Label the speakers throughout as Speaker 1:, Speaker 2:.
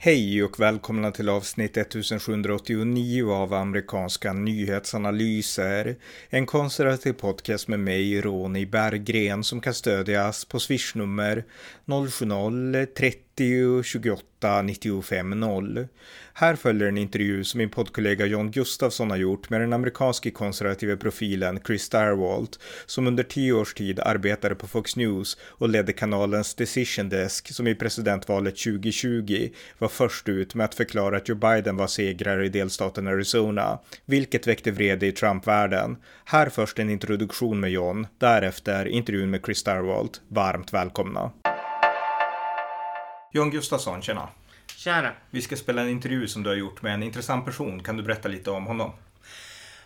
Speaker 1: Hej och välkomna till avsnitt 1789 av amerikanska nyhetsanalyser. En konservativ podcast med mig, Ronny Berggren, som kan stödjas på swishnummer 070-30 28 95 0. Här följer en intervju som min poddkollega John Gustafsson har gjort med den amerikanske konservativa profilen Chris Starwalt som under tio års tid arbetade på Fox News och ledde kanalens Decision Desk som i presidentvalet 2020 var först ut med att förklara att Joe Biden var segrare i delstaten Arizona, vilket väckte vrede i Trump-världen. Här först en introduktion med John, därefter intervjun med Chris Starwalt. Varmt välkomna! John Gustafsson, tjena.
Speaker 2: Tjena.
Speaker 1: Vi ska spela en intervju som du har gjort med en intressant person. Kan du berätta lite om honom?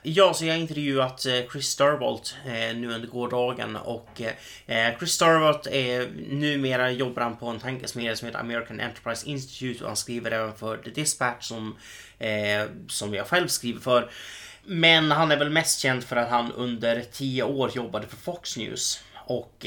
Speaker 2: Ja, så jag har intervjuat eh, Chris Starbolt eh, nu under gårdagen och eh, Chris Starbolt är numera jobbar han på en tankesmedja som heter American Enterprise Institute och han skriver även för The Dispatch som, som jag själv skriver för. Men han är väl mest känd för att han under tio år jobbade för Fox News och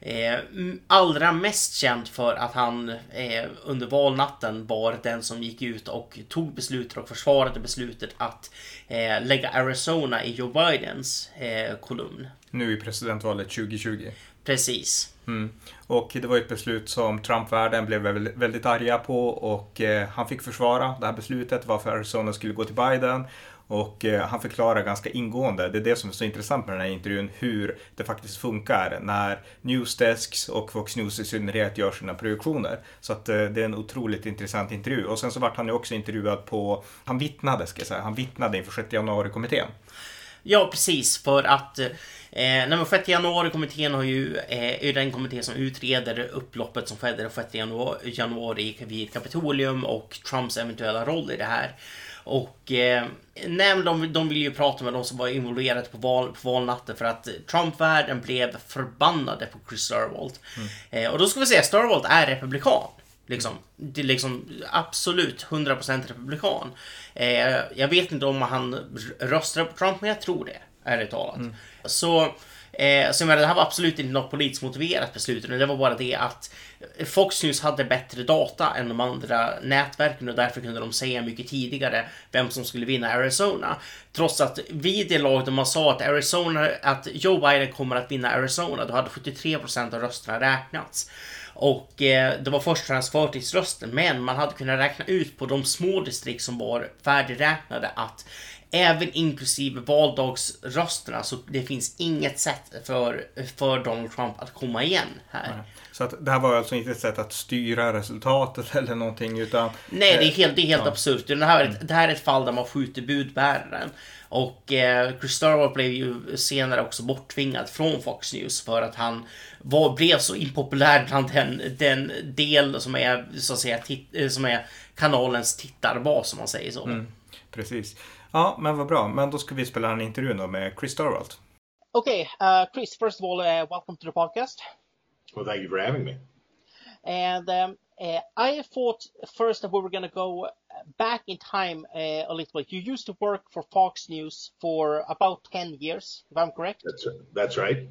Speaker 2: eh, allra mest känd för att han eh, under valnatten var den som gick ut och tog beslutet och försvarade beslutet att eh, lägga Arizona i Joe Bidens eh, kolumn.
Speaker 1: Nu i presidentvalet 2020.
Speaker 2: Precis.
Speaker 1: Mm. Och det var ett beslut som Trump-världen blev väldigt arga på och eh, han fick försvara det här beslutet varför Arizona skulle gå till Biden. Och eh, han förklarar ganska ingående, det är det som är så intressant med den här intervjun, hur det faktiskt funkar när Newsdesks och Fox News i synnerhet gör sina produktioner. Så att eh, det är en otroligt intressant intervju. Och sen så vart han ju också intervjuad på, han vittnade ska jag säga, han vittnade inför 6 januari-kommittén.
Speaker 2: Ja, precis. För att eh, nej, 6 januari-kommittén har ju, eh, är den kommitté som utreder upploppet som skedde den 6 januari, januari vid Kapitolium och Trumps eventuella roll i det här. Och eh, nej, de, de vill ju prata med de som var involverade på, val, på valnatten för att Trump-världen blev förbannade på Chris Starwalt. Mm. Eh, och då ska vi säga, Starwalt är republikan. Liksom, det är liksom absolut 100% republikan. Eh, jag vet inte om han röstar på Trump, men jag tror det, ärligt talat. Mm. Så Eh, så menar, det här var absolut inte något politiskt motiverat beslut, utan det var bara det att Fox News hade bättre data än de andra nätverken och därför kunde de säga mycket tidigare vem som skulle vinna Arizona. Trots att vid det laget om man sa att Arizona, att Joe Biden kommer att vinna Arizona, då hade 73% av rösterna räknats. Och eh, det var först och främst förtidsröster, men man hade kunnat räkna ut på de små distrikt som var färdigräknade att även inklusive valdagsrösterna så det finns inget sätt för, för Donald Trump att komma igen här. Nej.
Speaker 1: Så att det här var alltså inte ett sätt att styra resultatet eller någonting utan...
Speaker 2: Nej, det är helt, det är helt ja. absurt. Det här, mm. det här är ett fall där man skjuter budbäraren. Och eh, Chris Starwell blev ju senare också borttvingad från Fox News för att han var, blev så impopulär bland den, den del som är, så att säga, tit, eh, som är kanalens tittarbas om man säger så. Mm,
Speaker 1: precis. Ja, men vad bra. Men då ska vi spela en intervju då med Chris Starwalt.
Speaker 3: Okay, uh, Chris, first of all, uh, welcome to the podcast.
Speaker 4: Well, thank you for having me.
Speaker 3: And um, uh, I thought first that we were going to go back in time uh, a little bit. You used to work for Fox News for about 10 years, if I'm correct.
Speaker 4: That's, that's right.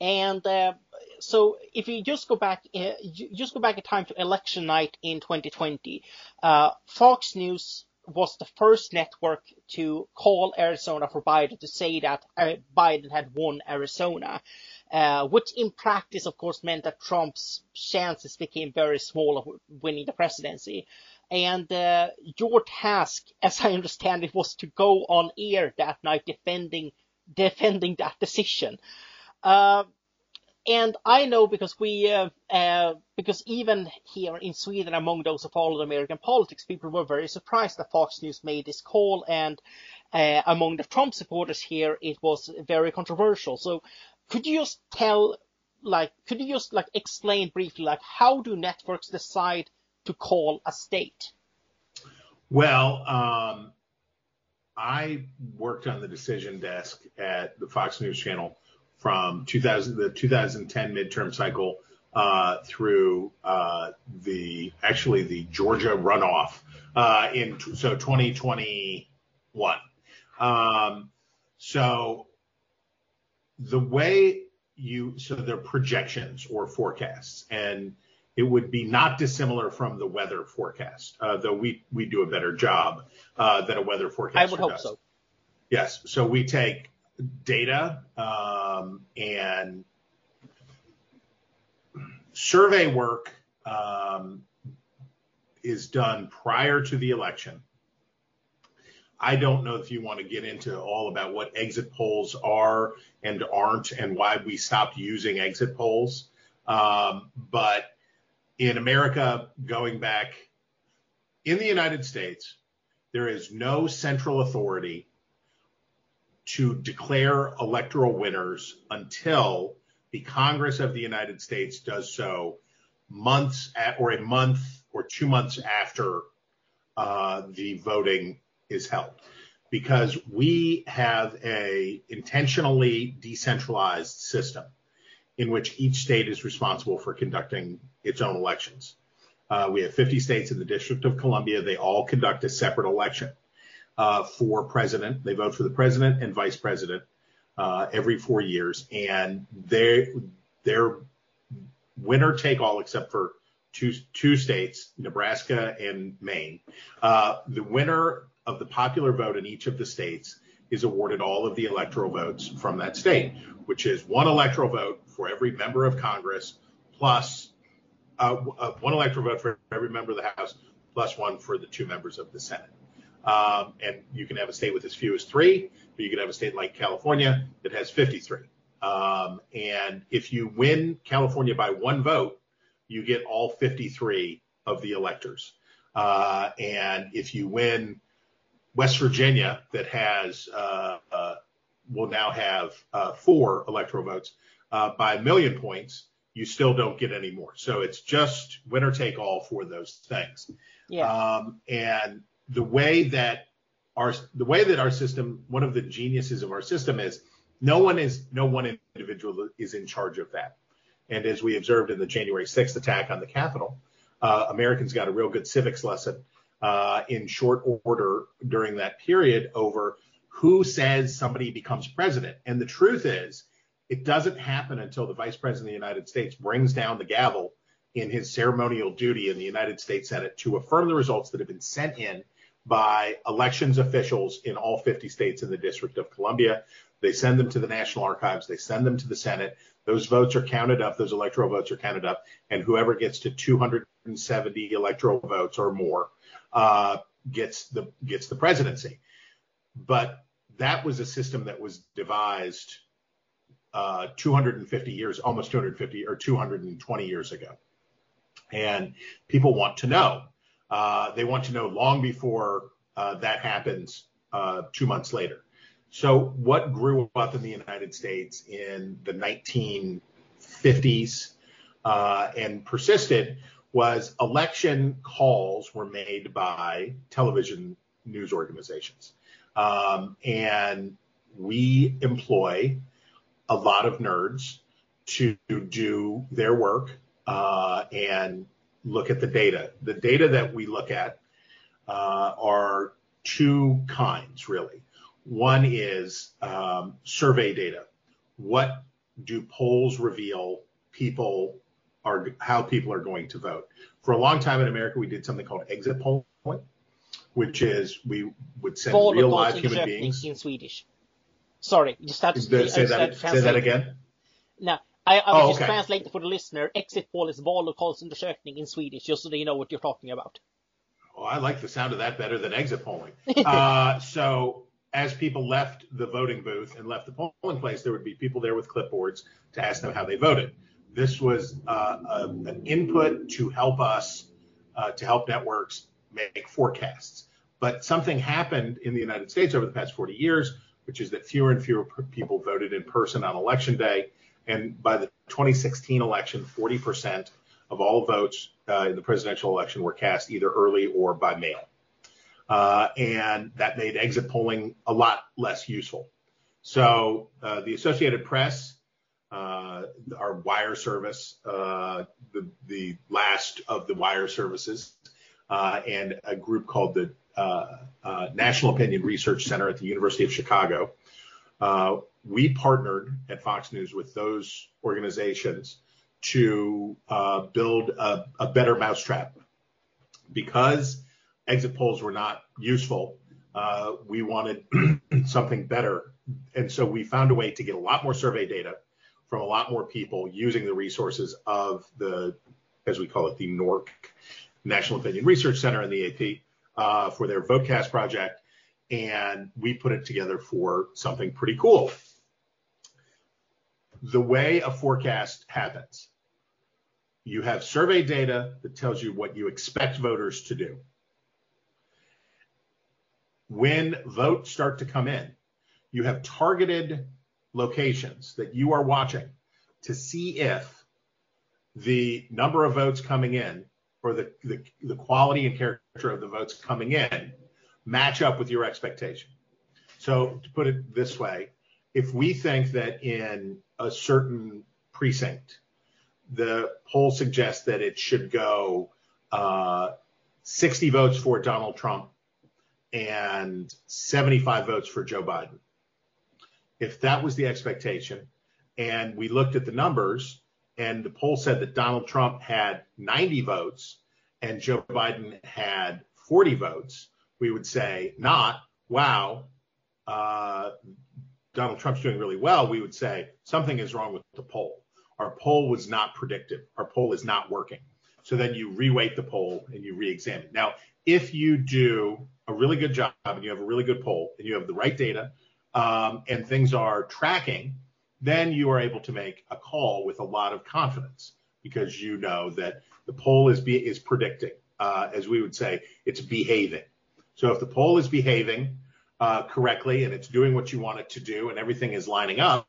Speaker 3: And uh, so if you just go back, uh, just go back in time to election night in 2020, uh, Fox News was the first network to call Arizona for Biden to say that uh, Biden had won Arizona, uh, which in practice, of course, meant that Trump's chances became very small of winning the presidency. And uh, your task, as I understand it, was to go on air that night defending defending that decision. Uh, and I know because we, uh, uh, because even here in Sweden, among those who followed American politics, people were very surprised that Fox News made this call, and uh, among the Trump supporters here, it was very controversial. So, could you just tell, like, could you just like explain briefly, like, how do networks decide to call a state?
Speaker 4: Well, um, I worked on the decision desk at the Fox News Channel from 2000, the 2010 midterm cycle uh, through uh, the actually the Georgia runoff uh, in so 2021. Um, so the way you so they're projections or forecasts and it would be not dissimilar from the weather forecast, uh, though we, we do a better job uh, than a weather forecaster
Speaker 3: I would hope
Speaker 4: does.
Speaker 3: so.
Speaker 4: Yes. So we take data um, and survey work um, is done prior to the election. I don't know if you want to get into all about what exit polls are and aren't and why we stopped using exit polls. Um, but in America, going back in the United States, there is no central authority to declare electoral winners until the Congress of the United States does so months at, or a month or two months after uh, the voting is held because we have a intentionally decentralized system in which each state is responsible for conducting its own elections. Uh, we have 50 states in the District of Columbia. They all conduct a separate election uh, for president. They vote for the president and vice president uh, every four years, and they they're winner take all except for two two states, Nebraska and Maine. Uh, the winner of the popular vote in each of the states is awarded all of the electoral votes from that state, which is one electoral vote for every member of Congress plus uh, uh, one electoral vote for every member of the House plus one for the two members of the Senate. Um, and you can have a state with as few as three, but you can have a state like California that has 53. Um, and if you win California by one vote, you get all 53 of the electors. Uh, and if you win West Virginia, that has uh, uh, will now have uh, four electoral votes uh, by a million points, you still don't get any more. So it's just winner take all for those things.
Speaker 3: Yeah.
Speaker 4: Um, and the way that our the way that our system, one of the geniuses of our system is no one is no one individual is in charge of that. And as we observed in the January 6th attack on the Capitol, uh, Americans got a real good civics lesson uh, in short order during that period over who says somebody becomes president. And the truth is, it doesn't happen until the vice president of the United States brings down the gavel in his ceremonial duty in the United States Senate to affirm the results that have been sent in by elections officials in all 50 states in the District of Columbia. They send them to the National Archives, they send them to the Senate. Those votes are counted up, those electoral votes are counted up, and whoever gets to 270 electoral votes or more uh, gets the gets the presidency. But that was a system that was devised uh, 250 years, almost 250 or 220 years ago. And people want to know. Uh, they want to know long before uh, that happens uh, two months later. So, what grew up in the United States in the 1950s uh, and persisted was election calls were made by television news organizations. Um, and we employ a lot of nerds to do their work uh, and look at the data. The data that we look at uh, are two kinds, really. One is um, survey data. What do polls reveal people are how people are going to vote? For a long time in America, we did something called exit polling, which is we would send real live human beings
Speaker 3: in Swedish. Sorry, just have to
Speaker 4: say, that, say that again.
Speaker 3: I, I will
Speaker 4: Oh,
Speaker 3: just
Speaker 4: okay.
Speaker 3: translate for the listener. Exit poll is vallokalsundersökning in Swedish, just so they know what you're talking about.
Speaker 4: Oh, I like the sound of that better than exit polling. uh, so as people left the voting booth and left the polling place, there would be people there with clipboards to ask them how they voted. This was uh, a, an input to help us, uh, to help networks make forecasts. But something happened in the United States over the past 40 years, which is that fewer and fewer people voted in person on election day. And by the 2016 election, 40% of all votes uh, in the presidential election were cast either early or by mail. Uh, and that made exit polling a lot less useful. So uh, the Associated Press, uh, our wire service, uh, the, the last of the wire services, uh, and a group called the National Opinion Research Center at the University of Chicago. We partnered at Fox News with those organizations to uh, build a, a better mousetrap. Because exit polls were not useful, uh, we wanted something better. And so we found a way to get a lot more survey data from a lot more people using the resources of the, as we call it, the NORC, National Opinion Research Center and the AP uh, for their Votecast project. And we put it together for something pretty cool. The way a forecast happens, you have survey data that tells you what you expect voters to do. When votes start to come in, you have targeted locations that you are watching to see if the number of votes coming in or the, the, the quality and character of the votes coming in match up with your expectation. So to put it this way, if we think that in a certain precinct, the poll suggests that it should go uh, 60 votes for Donald Trump and 75 votes for Joe Biden. If that was the expectation, and we looked at the numbers, and the poll said that Donald Trump had 90 votes and Joe Biden had 40 votes, we would say not, wow, uh, Donald Trump's doing really well. We would say something is wrong with the poll. Our poll was not predictive. Our poll is not working. So then you reweight the poll and you re-examine. Now, if you do a really good job and you have a really good poll and you have the right data um, and things are tracking, then you are able to make a call with a lot of confidence because you know that the poll is be, is predicting, uh, as we would say, it's behaving. So if the poll is behaving uh, correctly and it's doing what you want it to do and everything is lining up,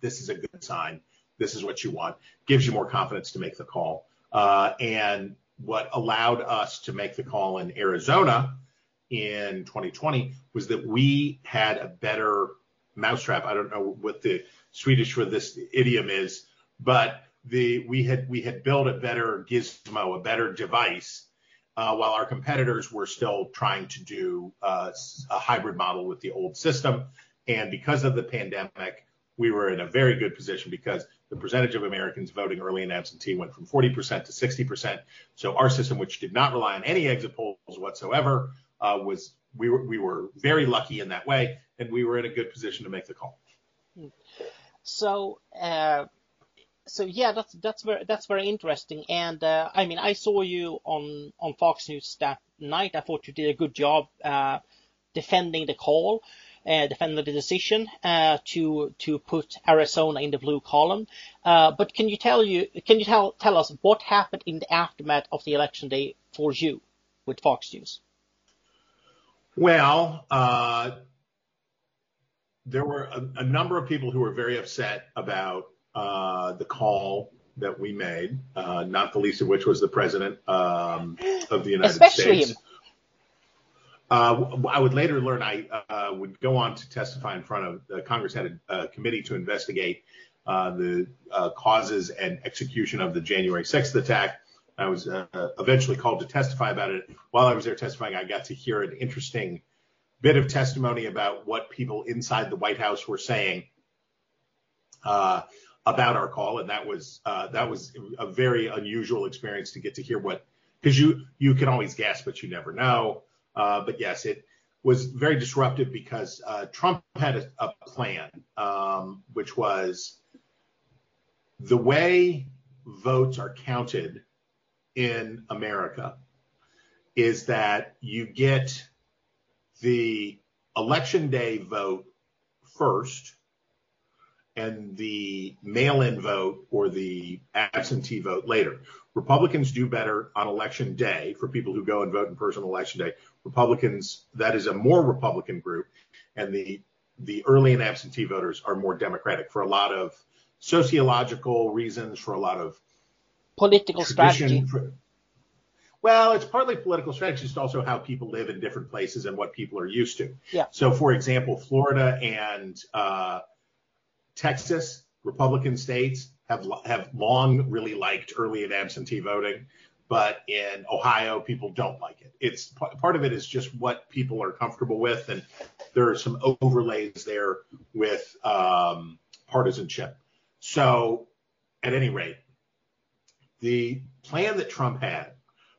Speaker 4: this is a good sign. This is what you want. Gives you more confidence to make the call. Uh, and what allowed us to make the call in Arizona in 2020 was that we had a better mousetrap. I don't know what the Swedish for this idiom is, but the we had we had built a better gizmo, a better device, while our competitors were still trying to do uh, a hybrid model with the old system. And because of the pandemic, we were in a very good position because the percentage of Americans voting early and absentee went from 40% to 60%. So our system, which did not rely on any exit polls whatsoever, uh, was we were we were very lucky in that way, and we were in a good position to make the call.
Speaker 3: So. Yeah, that's that's very that's very interesting. And uh, I mean, I saw you on on Fox News that night. I thought you did a good job uh, defending the call uh, defended the decision uh, to to put Arizona in the blue column. Uh, but can you tell you can you tell tell us what happened in the aftermath of the election day for you with Fox News?
Speaker 4: Well, uh, there were a, a, number of people who were very upset about uh, the call that we made, uh, not the least of which was the president um, of the United
Speaker 3: Especially
Speaker 4: States. Him. Uh, I would later learn I uh, would go on to testify in front of uh, Congress had a, a, committee to investigate uh, the uh, causes and execution of the January 6th attack. I was uh, eventually called to testify about it. While I was there testifying, I got to hear an interesting bit of testimony about what people inside the White House were saying about our call, and that was that was a very unusual experience to get to hear what because you you can always guess, but you never know. Uh, but yes, it was very disruptive because uh, Trump had a, a plan, um, which was the way votes are counted in America is that you get the election day vote first and the mail-in vote or the absentee vote later. Republicans do better on election day for people who go and vote in person on election day. Republicans, that is a more Republican group, and the the early and absentee voters are more Democratic for a lot of sociological reasons, for a lot of
Speaker 3: political strategy.
Speaker 4: For, well, it's partly political strategy. It's also how people live in different places and what people are used to.
Speaker 3: Yeah.
Speaker 4: So, for example, Florida and uh, Texas, Republican states, have have long really liked early and absentee voting, but in Ohio people don't like it. It's part of it is just what people are comfortable with, and there are some overlays there with um, partisanship. So at any rate, the plan that Trump had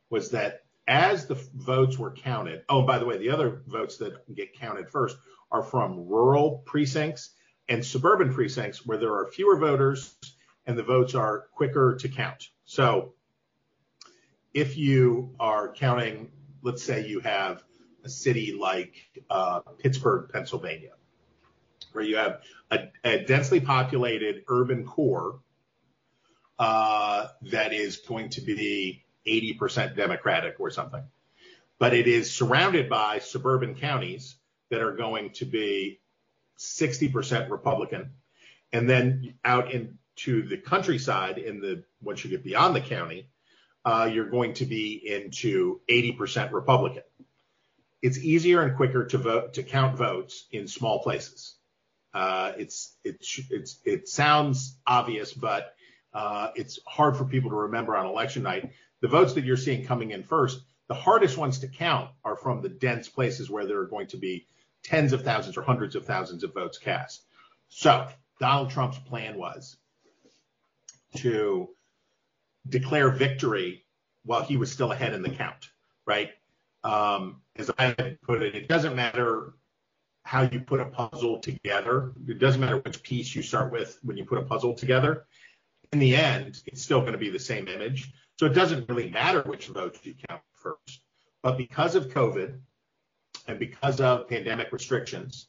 Speaker 4: was that as the votes were counted, oh, by the way, the other votes that get counted first are from rural precincts and suburban precincts where there are fewer voters and the votes are quicker to count. So if you are counting, let's say you have a city like uh, Pittsburgh, Pennsylvania, where you have a, a densely populated urban core uh, that is going to be 80% Democratic or something. But it is surrounded by suburban counties that are going to be 60% Republican. And then out into the countryside, in the once you get beyond the county, uh, you're going to be into 80% Republican. It's easier and quicker to vote to count votes in small places. Uh, it's it's it's it sounds obvious, but uh, it's hard for people to remember on election night. The votes that you're seeing coming in first, the hardest ones to count are from the dense places where there are going to be tens of thousands or hundreds of thousands of votes cast. So Donald Trump's plan was to declare victory while he was still ahead in the count, right? Um, as I put it, it doesn't matter how you put a puzzle together. It doesn't matter which piece you start with when you put a puzzle together. In the end, it's still going to be the same image. So it doesn't really matter which votes you count first. But because of COVID because of pandemic restrictions,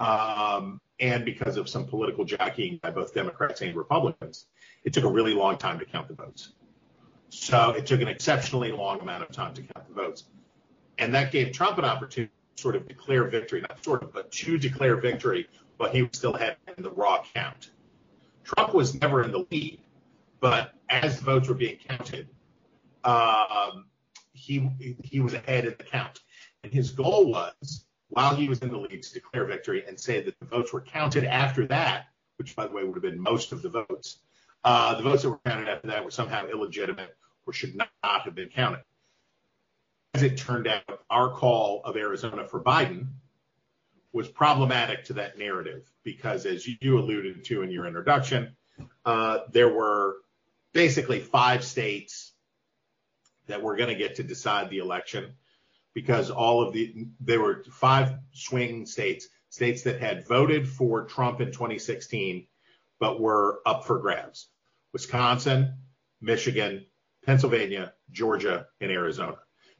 Speaker 4: um, and because of some political jockeying by both Democrats and Republicans, it took a really long time to count the votes. So it took an exceptionally long amount of time to count the votes. And that gave Trump an opportunity to sort of declare victory, not sort of, but to declare victory while he was still ahead in the raw count. Trump was never in the lead, but as the votes were being counted, um, he he was ahead in the count. And his goal was, while he was in the lead, to declare victory and say that the votes were counted after that, which by the way would have been most of the votes. Uh, the votes that were counted after that were somehow illegitimate or should not have been counted. As it turned out, our call of Arizona for Biden was problematic to that narrative because, as you alluded to in your introduction, uh, there were basically five states that were going to get to decide the election because all of the there were five swing states, states that had voted for Trump in 2016 but were up for grabs. Wisconsin, Michigan, Pennsylvania, Georgia, and Arizona.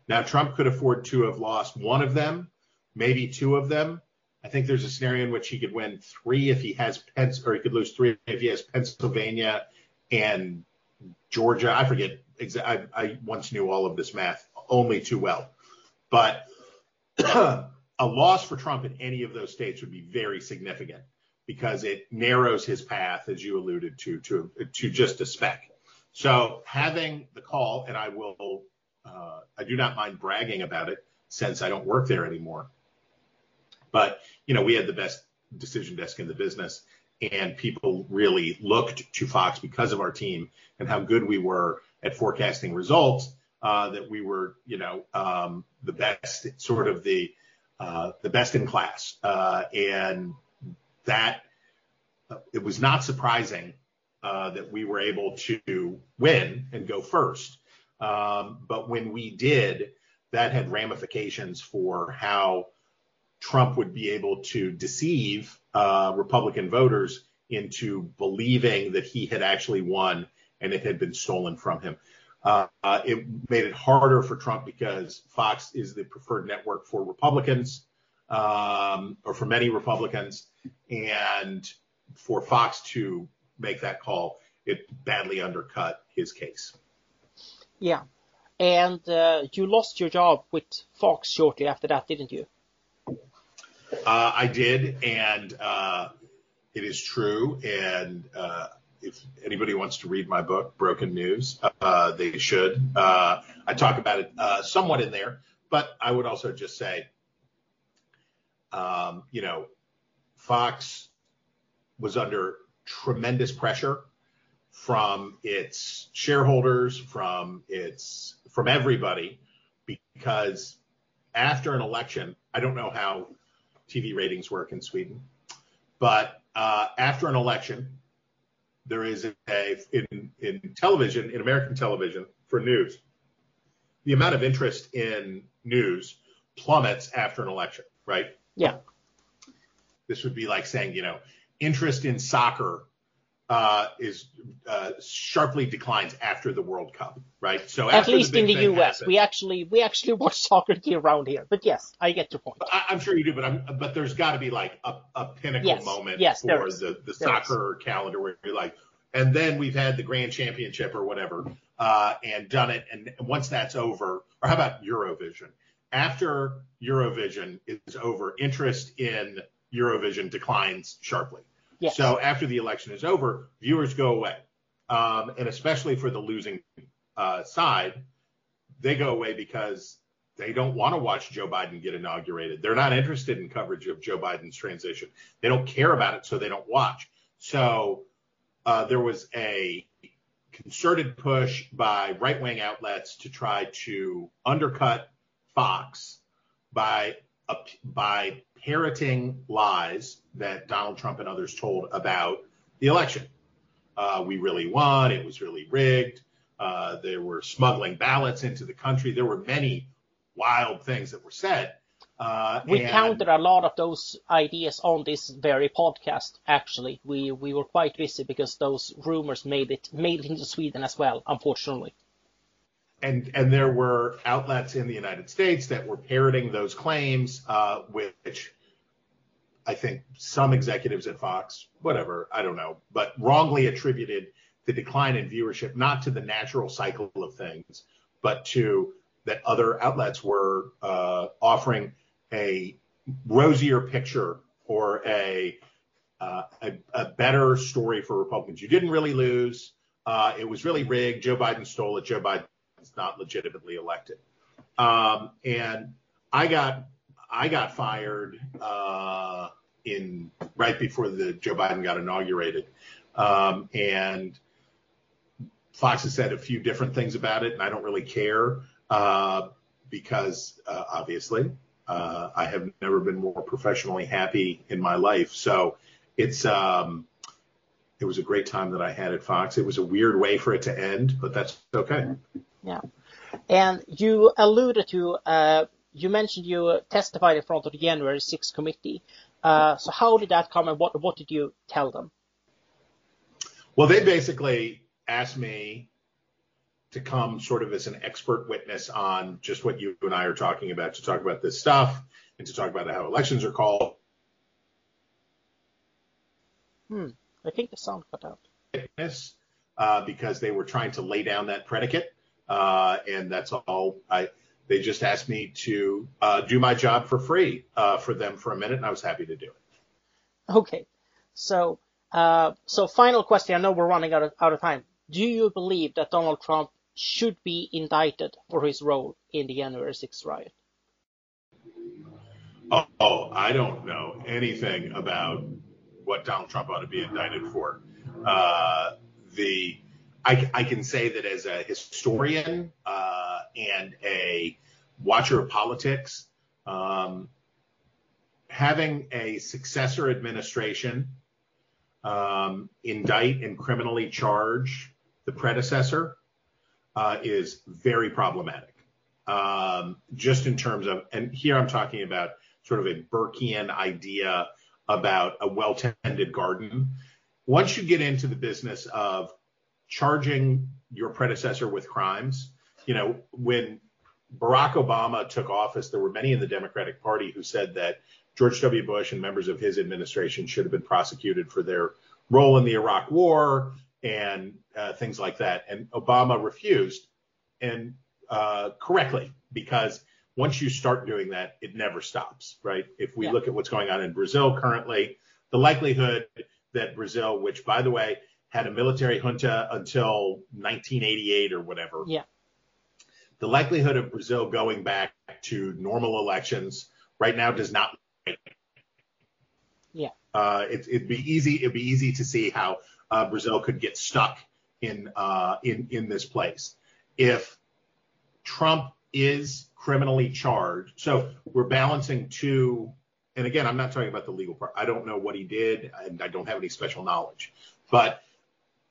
Speaker 4: Now, Trump could afford to have lost one of them, maybe two of them. I think there's a scenario in which he could win three if he has Pens, or he could lose three if he has Pennsylvania and Georgia. I forget. I, I once knew all of this math only too well, but a loss for Trump in any of those states would be very significant because it narrows his path, as you alluded to, to to just a speck. So having the call, and I will uh, I do not mind bragging about it since I don't work there anymore. But you know, we had the best decision desk in the business, and people really looked to Fox because of our team and how good we were at forecasting results. Uh, that we were, you know, um, the best, sort of the uh, the best in class, uh, and that it was not surprising uh, that we were able to win and go first. Um, but when we did, that had ramifications for how Trump would be able to deceive uh, Republican voters into believing that he had actually won and it had been stolen from him. Uh, uh, it made it harder for Trump because Fox is the preferred network for Republicans um, or for many Republicans. And for Fox to make that call, it badly undercut his case.
Speaker 3: Yeah. And uh, you lost your job with Fox shortly after that, didn't you?
Speaker 4: Uh, I did, and uh, it is true. And uh, if anybody wants to read my book, Broken News, uh, they should. Uh, I talk about it somewhat in there, but I would also just say, um, you know, Fox was under tremendous pressure from its shareholders, from its from everybody, because after an election, I don't know how TV ratings work in Sweden, but uh, after an election, there is a in in television in American television for news, the amount of interest in news plummets after an election, right?
Speaker 3: Yeah.
Speaker 4: This would be like saying, you know, interest in soccer uh, is uh, sharply declines after the World Cup, right?
Speaker 3: So at least the in the U.S., we actually we actually watch soccer around here. But yes, I get your point.
Speaker 4: I, am sure you do, but I'm, but there's got to be like a, a pinnacle yes. moment yes, for the the soccer calendar where you're like, and then we've had the Grand Championship or whatever, uh, and done it, and once that's over, or how about Eurovision? After Eurovision is over, interest in Eurovision declines sharply. So after the election is over, viewers go away, um, and especially for the losing uh, side, they go away because they don't want to watch Joe Biden get inaugurated. They're not interested in coverage of Joe Biden's transition. They don't care about it, so they don't watch. So uh, there was a concerted push by right wing outlets to try to undercut Fox by by parroting lies that Donald Trump and others told about the election. Uh, we really won. It was really rigged. Uh, they were smuggling ballots into the country. There were many wild things that were said.
Speaker 3: Uh, we and, counted a lot of those ideas on this very podcast. Actually, we we were quite busy because those rumors made it made it into Sweden as well. Unfortunately.
Speaker 4: And and there were outlets in the United States that were parroting those claims, uh, which I think some executives at Fox, whatever, I don't know, but wrongly attributed the decline in viewership not to the natural cycle of things, but to that other outlets were uh, offering a rosier picture or a, uh, a, a better story for Republicans. You didn't really lose. Uh, it was really rigged. Joe Biden stole it. Joe Biden's not legitimately elected. Um, and I got I got fired uh, in right before the Joe Biden got inaugurated, um, and Fox has said a few different things about it, and I don't really care uh, because uh, obviously uh, I have never been more professionally happy in my life. So it's um, it was a great time that I had at Fox. It was a weird way for it to end, but that's okay.
Speaker 3: Yeah, and you alluded to uh, you mentioned you testified in front of the January 6th committee. Uh, so how did that come, and what what did you tell them?
Speaker 4: Well, they basically asked me to come sort of as an expert witness on just what you and I are talking about, to talk about this stuff and to talk about how elections are called.
Speaker 3: Hmm. I think the sound cut out.
Speaker 4: Uh, because they were trying to lay down that predicate, uh, and that's all. I they just asked me to uh, do my job for free uh, for them for a minute, and I was happy to do it.
Speaker 3: Okay, so uh, so final question. I know we're running out of, out of time. Do you believe that Donald Trump should be indicted for his role in the January 6th riot?
Speaker 4: Oh, I don't know anything about what Donald Trump ought to be indicted for. Uh, the I, I, can say that as a historian uh, and a watcher of politics, um, having a successor administration um, indict and criminally charge the predecessor uh, is very problematic. Um, just in terms of, and here I'm talking about sort of a Burkean idea about a well tended garden. Once you get into the business of charging your predecessor with crimes, you know, when Barack Obama took office, there were many in the Democratic Party who said that George W. Bush and members of his administration should have been prosecuted for their role in the Iraq War, and uh, things like that. And Obama refused, and uh, correctly, because once you start doing that, it never stops, right? If we yeah. look at what's going on in Brazil currently, the likelihood that Brazil, which by the way had a military junta until 1988 or whatever,
Speaker 3: yeah.
Speaker 4: the likelihood of Brazil going back to normal elections right now does not.
Speaker 3: Yeah.
Speaker 4: Uh, it, it'd be easy. It'd be easy to see how uh, Brazil could get stuck in uh, in in this place if Trump is criminally charged. So we're balancing two. And again, I'm not talking about the legal part. I don't know what he did, and I don't have any special knowledge. But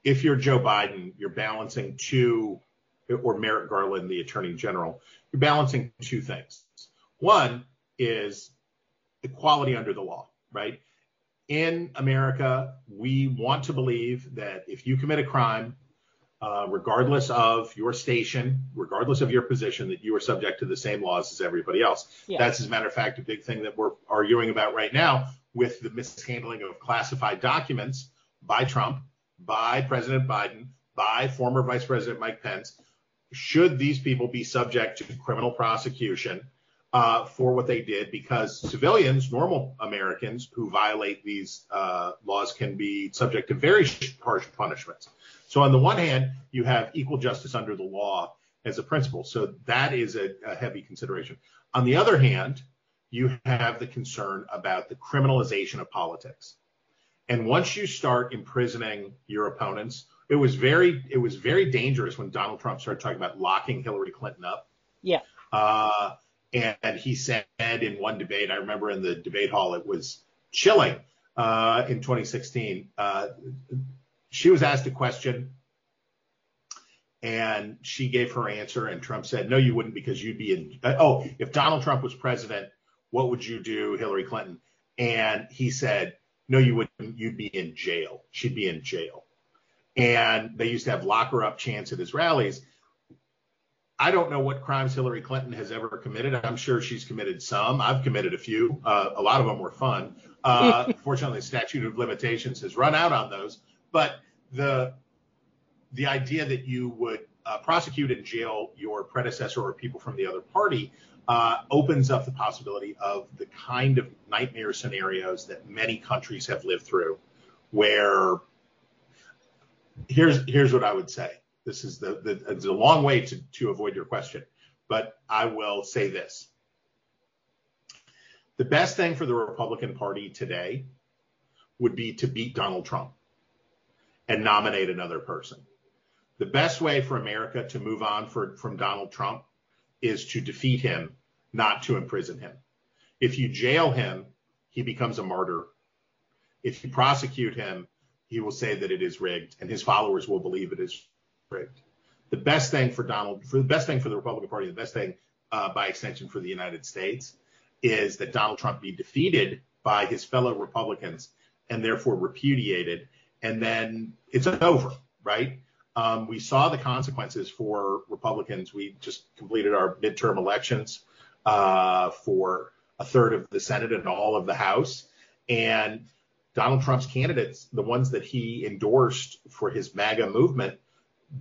Speaker 4: if you're Joe Biden, you're balancing two, or Merrick Garland, the Attorney General, you're balancing two things. One is equality under the law, right? In America, we want to believe that if you commit a crime, uh, regardless of your station, regardless of your position, that you are subject to the same laws as everybody else. Yeah. That's, as a matter of fact, a big thing that we're arguing about right now with the mishandling of classified documents by Trump, by President Biden, by former Vice President Mike Pence. Should these people be subject to criminal prosecution uh, for what they did? Because civilians, normal Americans who violate these uh, laws can be subject to very harsh punishments. So on the one hand, you have equal justice under the law as a principle. So that is a, a heavy consideration. On the other hand, you have the concern about the criminalization of politics. And once you start imprisoning your opponents, it was very it was very dangerous when Donald Trump started talking about locking Hillary Clinton up.
Speaker 3: Yeah.
Speaker 4: Uh, and he said in one debate, I remember in the debate hall, it was chilling uh, in 2016. Uh, she was asked a question and she gave her answer and Trump said, no, you wouldn't because you'd be in, uh, oh, if Donald Trump was president, what would you do, Hillary Clinton? And he said, no, you wouldn't. You'd be in jail. She'd be in jail. And they used to have lock her up chants at his rallies. I don't know what crimes Hillary Clinton has ever committed. I'm sure she's committed some. I've committed a few. Uh, a lot of them were fun. Uh, fortunately, the statute of limitations has run out on those. But the the idea that you would uh, prosecute and jail your predecessor or people from the other party uh, opens up the possibility of the kind of nightmare scenarios that many countries have lived through, where here's here's what I would say. This is the, the it's a long way to to avoid your question, but I will say this. The best thing for the Republican Party today would be to beat Donald Trump and nominate another person. The best way for America to move on for, from Donald Trump is to defeat him, not to imprison him. If you jail him, he becomes a martyr. If you prosecute him, he will say that it is rigged, and his followers will believe it is rigged. The best thing for Donald, for the best thing for the Republican Party, the best thing uh, by extension for the United States, is that Donald Trump be defeated by his fellow Republicans and therefore repudiated, and then it's over, right? Um, we saw the consequences for Republicans. We just completed our midterm elections uh, for a third of the Senate and all of the House. And Donald Trump's candidates, the ones that he endorsed for his MAGA movement,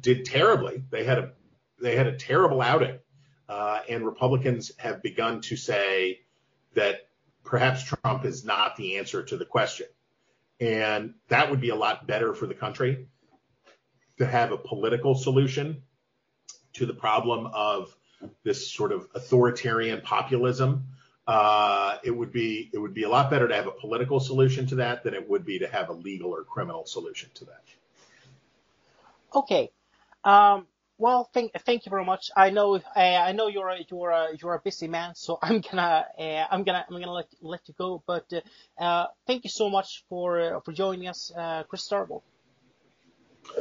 Speaker 4: did terribly. They had a they had a terrible outing, uh, and Republicans have begun to say that perhaps Trump is not the answer to the question, and that would be a lot better for the country to have a political solution to the problem of this sort of authoritarian populism. Uh, it would be it would be a lot better to have a political solution to that than it would be to have a legal or criminal solution to that.
Speaker 3: Okay. Um, well, thank thank you very much. I know uh, I know you're a, you're a, you're a busy man, so I'm gonna uh, I'm gonna I'm gonna let let you go. But uh, uh thank you so much for uh, for joining us, uh, Chris Stirewalt.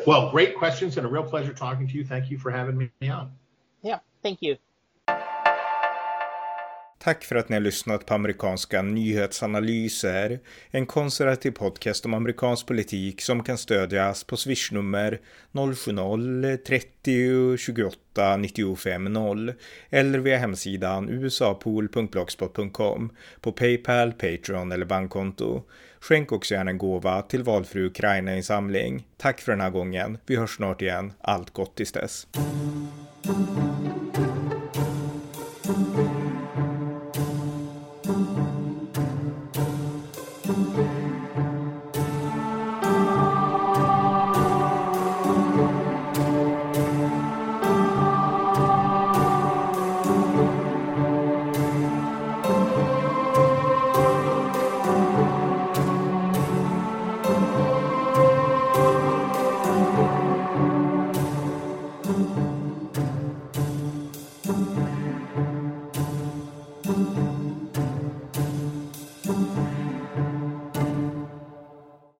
Speaker 4: Well, great questions and a real pleasure talking to you. Thank you for having me on.
Speaker 3: Yeah, thank you.
Speaker 1: Tack för att ni har lyssnat på amerikanska nyhetsanalyser, en konservativ podcast om amerikansk politik som kan stödjas på swishnummer 070-30 28 95 0 eller via hemsidan usapool.blogspot.com på Paypal, Patreon eller bankkonto. Skänk också gärna en gåva till valfri Ukraina-insamling. Tack för den här gången. Vi hörs snart igen. Allt gott tills dess.